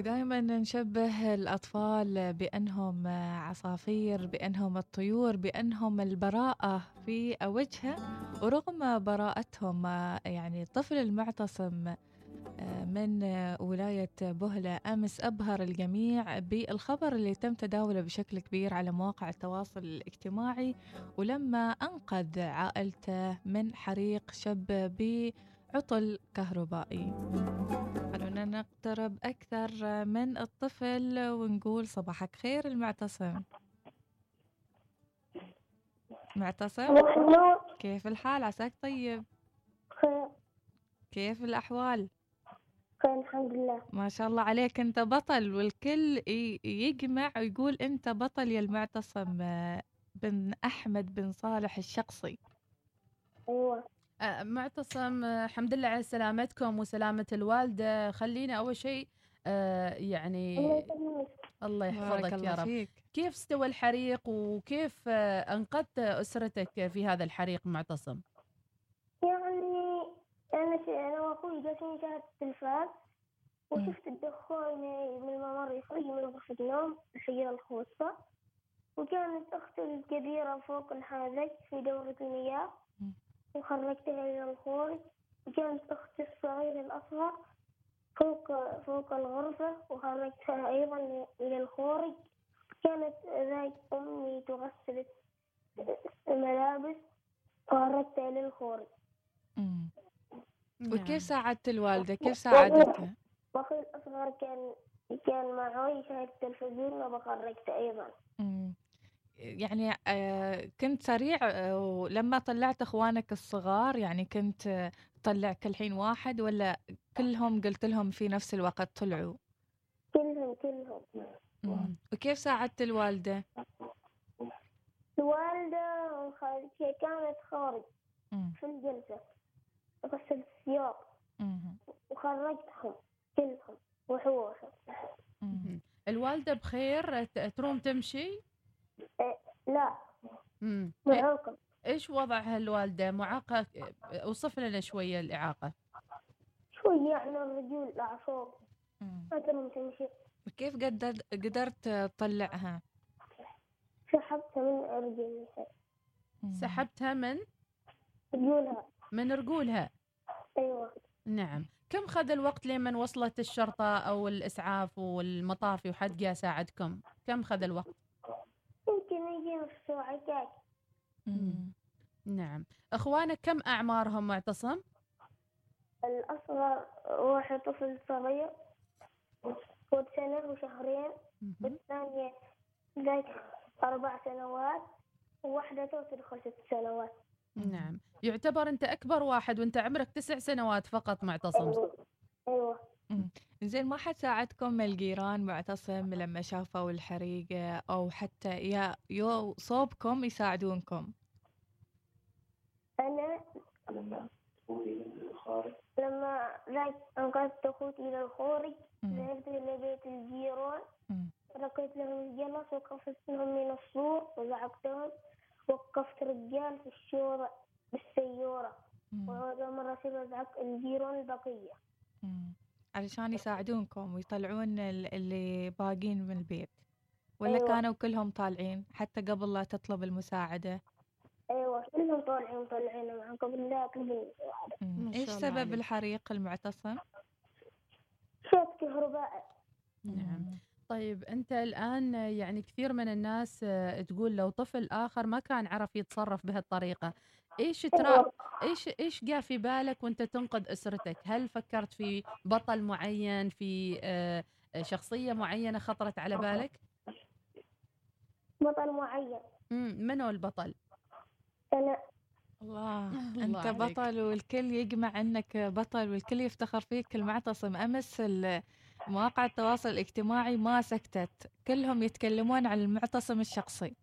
ودائما نشبه الأطفال بأنهم عصافير بأنهم الطيور بأنهم البراءة في وجهه ورغم براءتهم يعني الطفل المعتصم من ولاية بهلة أمس أبهر الجميع بالخبر اللي تم تداوله بشكل كبير على مواقع التواصل الاجتماعي ولما أنقذ عائلته من حريق شب بعطل كهربائي. خلونا نقترب أكثر من الطفل ونقول صباحك خير المعتصم. معتصم؟ كيف الحال عساك طيب؟ خير. كيف الأحوال؟ خير الحمد لله. ما شاء الله عليك. أنت بطل والكل يجمع ويقول أنت بطل يا المعتصم آه، بن أحمد بن صالح الشخصي. أيوة. معتصم آه، الحمد لله على سلامتكم وسلامة الوالدة. خلينا أول شيء آه، الله يعني الله يحفظك يا الله رب. فيك. كيف استوى الحريق وكيف آه، أنقذت أسرتك في هذا الحريق معتصم؟ يعني أنا. أنا وأخوي جالسين نشاهد التلفاز وشفت الدخان من الممر يخرج من غرفة النوم الحجرة الخاصة وكانت أختي الكبيرة فوق الحاذق في دورة المياه. وخرجتها إلى الخارج وكانت أختي الصغيرة الأصغر فوق فوق الغرفة وخرجتها أيضا إلى الخارج كانت ذاك أمي تغسل الملابس وخرجتها إلى الخارج مم. نعم. وكيف ساعدت الوالدة كيف ساعدتها وأخوي الأصغر كان كان معي يشاهد التلفزيون وبخرجته أيضا. يعني آه، كنت سريع آه، ولما طلعت اخوانك الصغار يعني كنت تطلع كل حين واحد ولا كلهم قلت لهم في نفس الوقت طلعوا كلهم كلهم مم. وكيف ساعدت الوالدة الوالدة خ- كانت خارج مم. في الجلسة غسلت الثياب. وخرجتهم كلهم وحوشهم. الوالدة بخير تروم تمشي لا. مم. إيه- معوقة إيش وضعها الوالدة معاقة؟ أوصف لنا شوية الإعاقة. شوي يعني الرجول الأعصاب مم. ما تمشي وكيف قدرت قدرت تطلعها؟ سحبتها من رجلها مم. سحبتها من؟ رجولها. من رجولها؟ أيوة. نعم. كم خذ الوقت لمن وصلت الشرطة أو الإسعاف والمطافي وحد جاء ساعدكم كم خذ الوقت؟ كاك مم. نعم. أخوانك كم أعمارهم معتصم؟ الأصغر واحد طفل صغير فوق سنة وشهرين. والثانية ذاك أربع سنوات وواحدة تو تدخل ست سنوات. نعم. يعتبر أنت أكبر واحد وأنت عمرك تسع سنوات فقط معتصم. أيوة. أيوة. زين ما حد ساعدكم الجيران معتصم لما شافوا الحريقة أو حتى يا يو صوبكم يساعدونكم أنا لما ذاك أنقذت أخوتي إلى الخارج. ذهبت إلى بيت الجيران مم. ركيت لهم الجلس وقفزتهم من السور وزعقتهم وقفت رجال في الشورى بالسيارة. وهذا مرة بزعق الجيران البقية. علشان يساعدونكم ويطلعون ال- اللي باقين من البيت. ولا أيوة. كانوا كلهم طالعين؟ حتى قبل لا تطلب المساعدة. أيوة كلهم طالعين طالعين معهم قبل لا كلهم الله سبب عليك. الحريق المعتصم؟ شوت كهربائي نعم. طيب أنت الآن يعني كثير من الناس تقول لو طفل آخر ما كان عرف يتصرف بهالطريقة إيش ترى أيوة. إيش إيش جاء في بالك وأنت تنقذ أسرتك؟ هل فكرت في بطل معين في آه، شخصية معينة خطرت على بالك؟ بطل معين. مم، منو البطل؟ أنا. الله عليك. بطل والكل يجمع أنك بطل والكل يفتخر فيك المعتصم أمس ال- مواقع التواصل الاجتماعي ما سكتت. كلهم يتكلمون عن المعتصم الشخصي.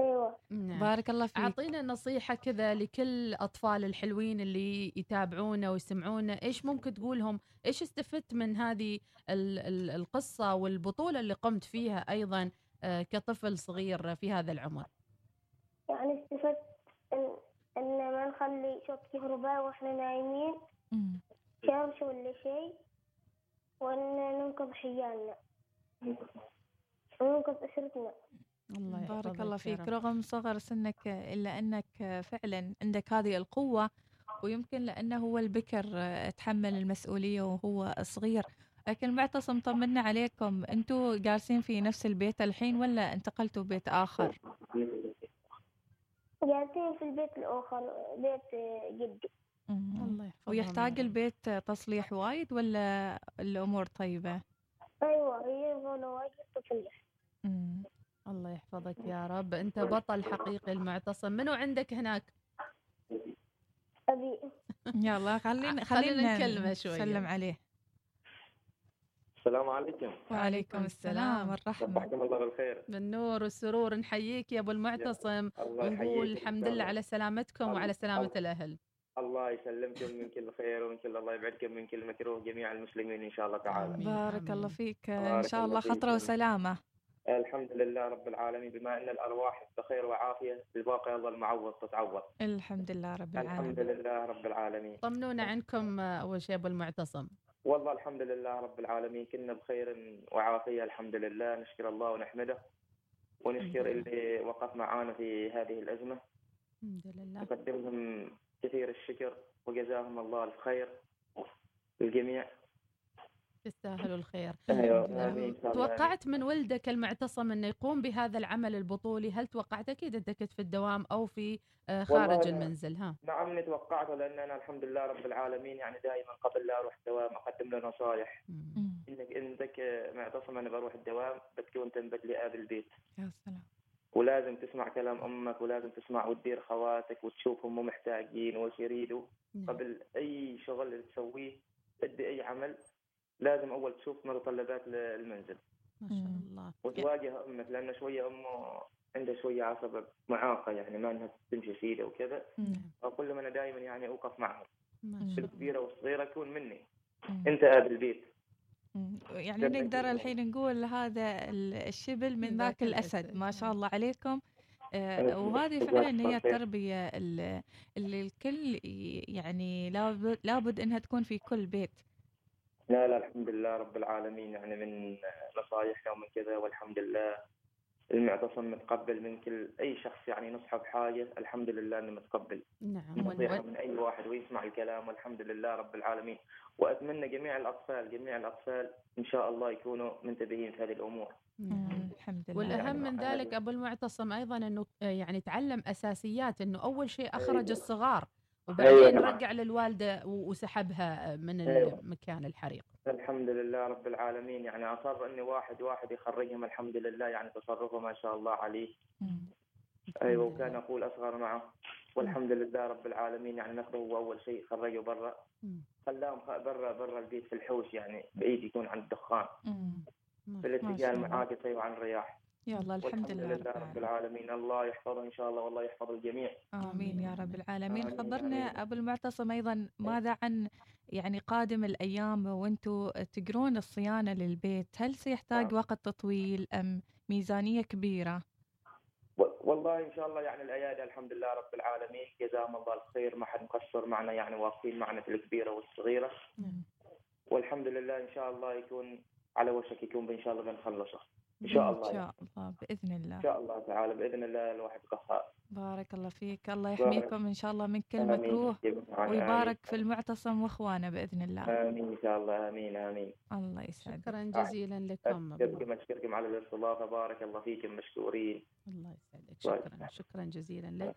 أيوة. نعم. بارك الله فيك. أعطينا نصيحة كذا لكل أطفال الحلوين اللي يتابعونا ويسمعونا. إيش ممكن تقولهم؟ إيش استفدت من هذه ال- ال- القصة والبطولة اللي قمت فيها أيضا آه، كطفل صغير في هذا العمر؟ يعني استفدت إن إن ما نخلي شوت كهربائي وإحنا نايمين. شمس ولا شيء؟ وأن ننقذ حيالنا وننقذ أسرتنا. الله بارك الله فيك. رب. رغم صغر سنك إلا أنك فعلا عندك هذه القوة ويمكن لأنه هو البكر تحمل المسؤولية وهو صغير. لكن معتصم طمنا عليكم. أنتوا جالسين في نفس البيت الحين ولا انتقلتوا بيت آخر؟ جالسين في البيت الآخر بيت جدي. الله يحفظهم ويحتاج. البيت تصليح وايد ولا الأمور طيبة؟ أيوة هي يبغون واجد تصلح. مم. الله يحفظك يا رب. أنت بطل حقيقي المعتصم. منو عندك هناك؟ أبي. يلا خلينا خلينا نكلمه شوية. نسلم عليه. السلام عليكم. وعليكم السلام والرحمة. صبحكم الله بالخير. بالنور والسرور. نحييك يا أبو المعتصم. الله ونقول يحييك. الحمد لله. على سلامتكم الله- وعلى سلامة الله- الأهل. الله يسلمكم من كل خير ومن كل الله يبعدكم من كل مكروه جميع المسلمين إن شاء الله تعالى. آمين. بارك الله. فيك. إن بارك شاء الله الله. خطرة وسلامة. الحمد لله رب العالمين بما أن الأرواح بخير وعافية الباقي الله المعوض تتعوض. الحمد لله رب الحمد العالمين لله رب العالمين. طمنونا عنكم آه، أول شيء أبو المعتصم. والله الحمد لله رب العالمين كنا بخير وعافية الحمد لله نشكر الله ونحمده ونشكر الحمد اللي وقف معانا في هذه الازمه الحمد لله. نقدم لهم كثير الشكر وجزاهم الله الخير الجميع تستاهلوا الخير. شاء الله. توقعت من ولدك المعتصم انه يقوم بهذا العمل البطولي؟ هل توقعت؟ أكيد أنت كنت في الدوام أو في آه، خارج المنزل ها. نعم إني توقعته لأن أنا الحمد لله رب العالمين يعني دائما قبل لا أروح الدوام أقدم له نصائح. إنك إنك معتصم أنا بروح الدوام بتكون تنبت لي اب البيت. يا سلام. ولازم تسمع كلام أمك ولازم تسمع وتدير خواتك وتشوفهم مو محتاجين وش يريدوا نعم. قبل أي شغل تسويه تدي أي عمل لازم أول تشوف متطلبات المنزل ما شاء. الله وتواجه أمك لأن شوية أمه عندها شوية عصب معاقة يعني ما إنها تمشي سيده وكذا مم. أقول لهم أنا دائما يعني أوقف معهم ما مم. شاء الله الكبيرة والصغيرة تكون مني. أنت اب البيت. يعني نقدر. الحين نقول هذا ال- الشبل من ذاك الأسد. ما شاء نعم. الله عليكم آه،. وهذه فعلا هي خير. التربية ال- اللي الكل يعني لابد, لابد إنها تكون في كل بيت لا لا الحمد لله رب العالمين يعني من نصايحنا ومن كذا والحمد لله المعتصم متقبل من كل أي شخص يعني نصحه بحاجة الحمد لله إنه متقبل نعم نصيحه من أي واحد ويسمع الكلام والحمد لله رب العالمين وأتمنى جميع الأطفال جميع الأطفال إن شاء الله يكونوا منتبهين في هذه الأمور نعم. مم. الحمد لله والأهم يعني من ذلك أبو المعتصم أيضا أنه آه، يعني تعلم أساسيات إنه أول شيء أخرج أيوة. الصغار أيوة وبعدين نعم. رجع للوالدة وسحبها من أيوة. مكان الحريق الحمد لله رب العالمين. يعني اصر إني واحد واحد يخرجهم الحمد لله يعني تصرفه ما شاء الله عليه. أيوه الحمد وكان. أقول اصغر معه. والحمد لله رب العالمين. يعني ناخذه هو اول شيء خرجه برا. خلاهم برا برا البيت في الحوش يعني بعيد يكون عن الدخان. في الاتجاه الله. المعاكس وعن الرياح. يلا الحمد والحمد لله لله رب رب العالمين. الله يحفظه إن شاء الله والله يحفظ الجميع. آمين يا رب العالمين. خبرنا. أبو المعتصم أيضا. ماذا عن يعني قادم الأيام وأنتم تقرون الصيانة للبيت هل سيحتاج نعم. وقت طويل أم ميزانية كبيرة والله إن شاء الله يعني الايادي الحمد لله رب العالمين جزاهم الله الخير ما حد مقصر معنا يعني واقفين معنا في الكبيره والصغيره مم. والحمد لله إن شاء الله يكون على وشك يكون إن شاء الله بنخلصه إن شاء الله يعني. شاء الله بإذن الله إن شاء الله تعالى بإذن الله الواحد قهار بارك الله فيك. الله. يحميكم إن شاء الله من كل آمين. مكروه. ويبارك في المعتصم وإخوانه بإذن الله. آمين إن شاء الله. آمين آمين. الله يسعدك. شكرا جزيلا لكم. أبو أشكركم اشكركم على الاستضافه بارك الله فيكم مشكورين. الله يسعدك. بارك. شكرا شكرا جزيلا لك.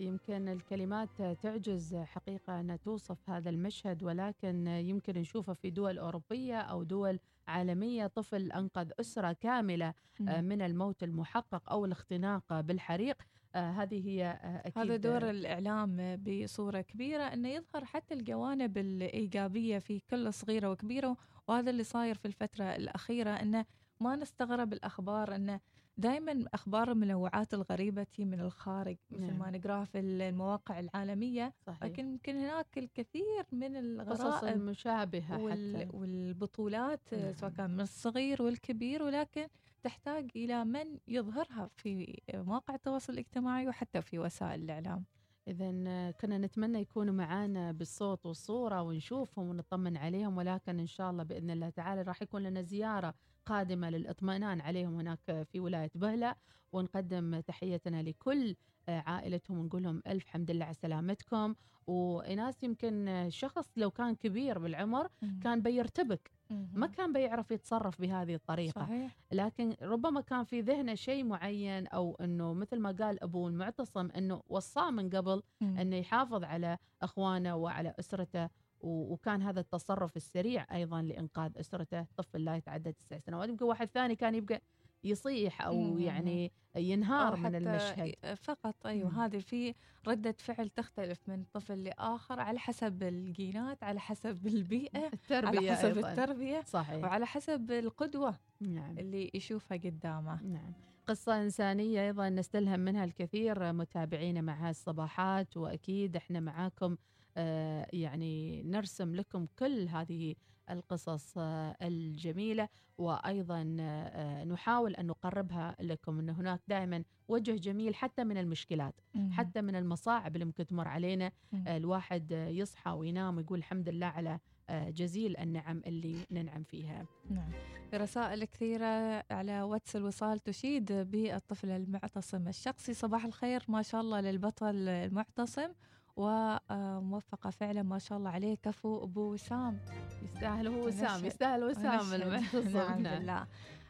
يمكن الكلمات تعجز حقيقة أن توصف هذا المشهد ولكن يمكن نشوفه في دول أوروبية أو دول عالمية. طفل أنقذ أسرة كاملة. من الموت المحقق أو الاختناق بالحريق. هذه هي آه، أكيد هذا دور الإعلام بصورة كبيرة أنه يظهر حتى الجوانب الإيجابية في كل صغيرة وكبيرة وهذا اللي صاير في الفترة الأخيرة أنه ما نستغرب الأخبار أنه دائما أخبار المنوعات الغريبة من الخارج مثل نعم. ما نقراها في المواقع العالمية صحيح لكن يمكن هناك الكثير من قصص الغرائب المشابهة وال... حتى والبطولات نعم. سواء كان من الصغير والكبير ولكن تحتاج إلى من يظهرها في مواقع التواصل الاجتماعي وحتى في وسائل الإعلام إذا كنا نتمنى يكونوا معانا بالصوت والصورة ونشوفهم ونطمن عليهم ولكن إن شاء الله بإذن الله تعالى راح يكون لنا زيارة قادمة للإطمئنان عليهم هناك في ولاية بهلة ونقدم تحيتنا لكل عائلتهم ونقول لهم ألف حمد لله على سلامتكم وناس يمكن شخص لو كان كبير بالعمر. كان بيرتبك. ما كان بيعرف يتصرف بهذه الطريقة. صحيح. لكن ربما كان في ذهنه شيء معين أو إنه مثل ما قال أبوه المعتصم إنه وصاه من قبل مم. إنه يحافظ على أخوانه وعلى أسرته وكان هذا التصرف السريع أيضا لإنقاذ أسرته طفل لا يتعدى تسع سنوات. يمكن واحد ثاني كان يبقى يصيح أو مم. يعني ينهار أو من المشهد فقط أيوه. هذه في ردة فعل تختلف من طفل لآخر على حسب الجينات على حسب البيئة على التربية حسب أيضاً. التربية صحيح وعلى حسب القدوة نعم اللي يشوفها قدامه نعم قصة إنسانية أيضا نستلهم منها الكثير متابعينا مع هالصباحات وأكيد إحنا معاكم آه، يعني نرسم لكم كل هذه القصص آه، الجميلة. وأيضا آه، نحاول أن نقربها لكم أن هناك دائما وجه جميل حتى من المشكلات مم. حتى من المصاعب اللي ممكن تمر علينا. مم. الواحد يصحى وينام ويقول الحمد لله على آه، جزيل النعم اللي ننعم فيها. نعم. في رسائل كثيرة على واتس الوصال تشيد بالطفل المعتصم الشخصي. صباح الخير ما شاء الله للبطل المعتصم. وموفقة فعلا ما شاء الله عليه. كفو أبو وسام. يستاهل هو وسام يستاهل وسام. المعتصم نعم نعم. بالله.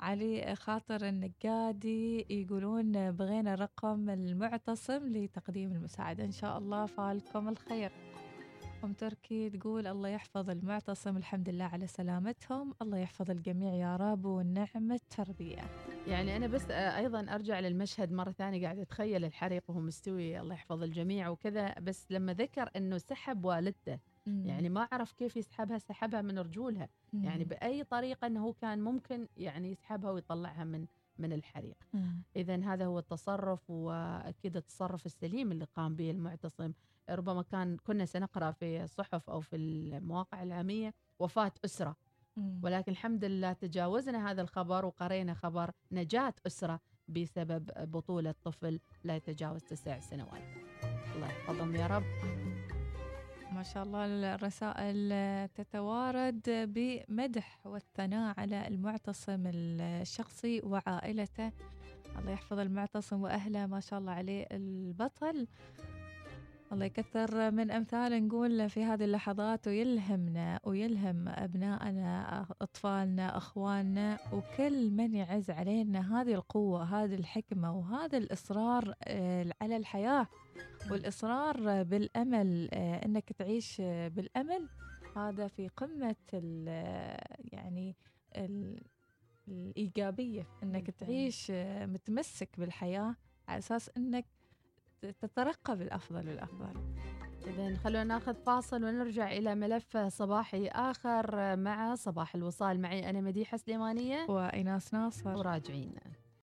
علي خاطر النقادي يقولون بغينا رقم المعتصم لتقديم المساعدة. إن شاء الله فالكم الخير. أم تركي تقول الله يحفظ المعتصم الحمد لله على سلامتهم. الله يحفظ الجميع يا رب والنعم التربية. يعني أنا بس آه، أيضا أرجع للمشهد مرة ثانية قاعدة أتخيل الحريق وهو مستوي الله يحفظ الجميع وكذا بس لما ذكر إنه سحب والدته يعني ما عرف كيف يسحبها سحبها من رجولها مم. يعني بأي طريقة إنه هو كان ممكن يعني يسحبها ويطلعها من من الحريق. اذا هذا هو التصرف وأكيد التصرف السليم اللي قام به المعتصم ربما كان كنا سنقرأ في الصحف أو في المواقع العامية وفاة أسرة. ولكن الحمد لله تجاوزنا هذا الخبر وقرينا خبر نجاة أسرة بسبب بطولة طفل لا يتجاوز تسع سنوات. الله يحفظهم يا رب. ما شاء الله الرسائل تتوارد بمدح والثناء على المعتصم الشخصي وعائلته. الله يحفظ المعتصم وأهله. ما شاء الله عليه البطل. الله يكثر من أمثال نقول في هذه اللحظات ويلهمنا ويلهم أبنائنا أطفالنا أخواننا وكل من يعز علينا هذه القوة هذه الحكمة وهذا الإصرار آه، على الحياة والإصرار بالأمل آه، أنك تعيش آه، بالأمل هذا في قمة ال- يعني ال- الإيجابية أنك. تعيش آه، متمسك بالحياة على أساس أنك ت- تترقى بالأفضل والأفضل. إذا خلونا ناخذ فاصل ونرجع إلى ملف صباحي آخر مع صباح الوصال. معي أنا مديحة سليمانية. وإناس ناصر. وراجعين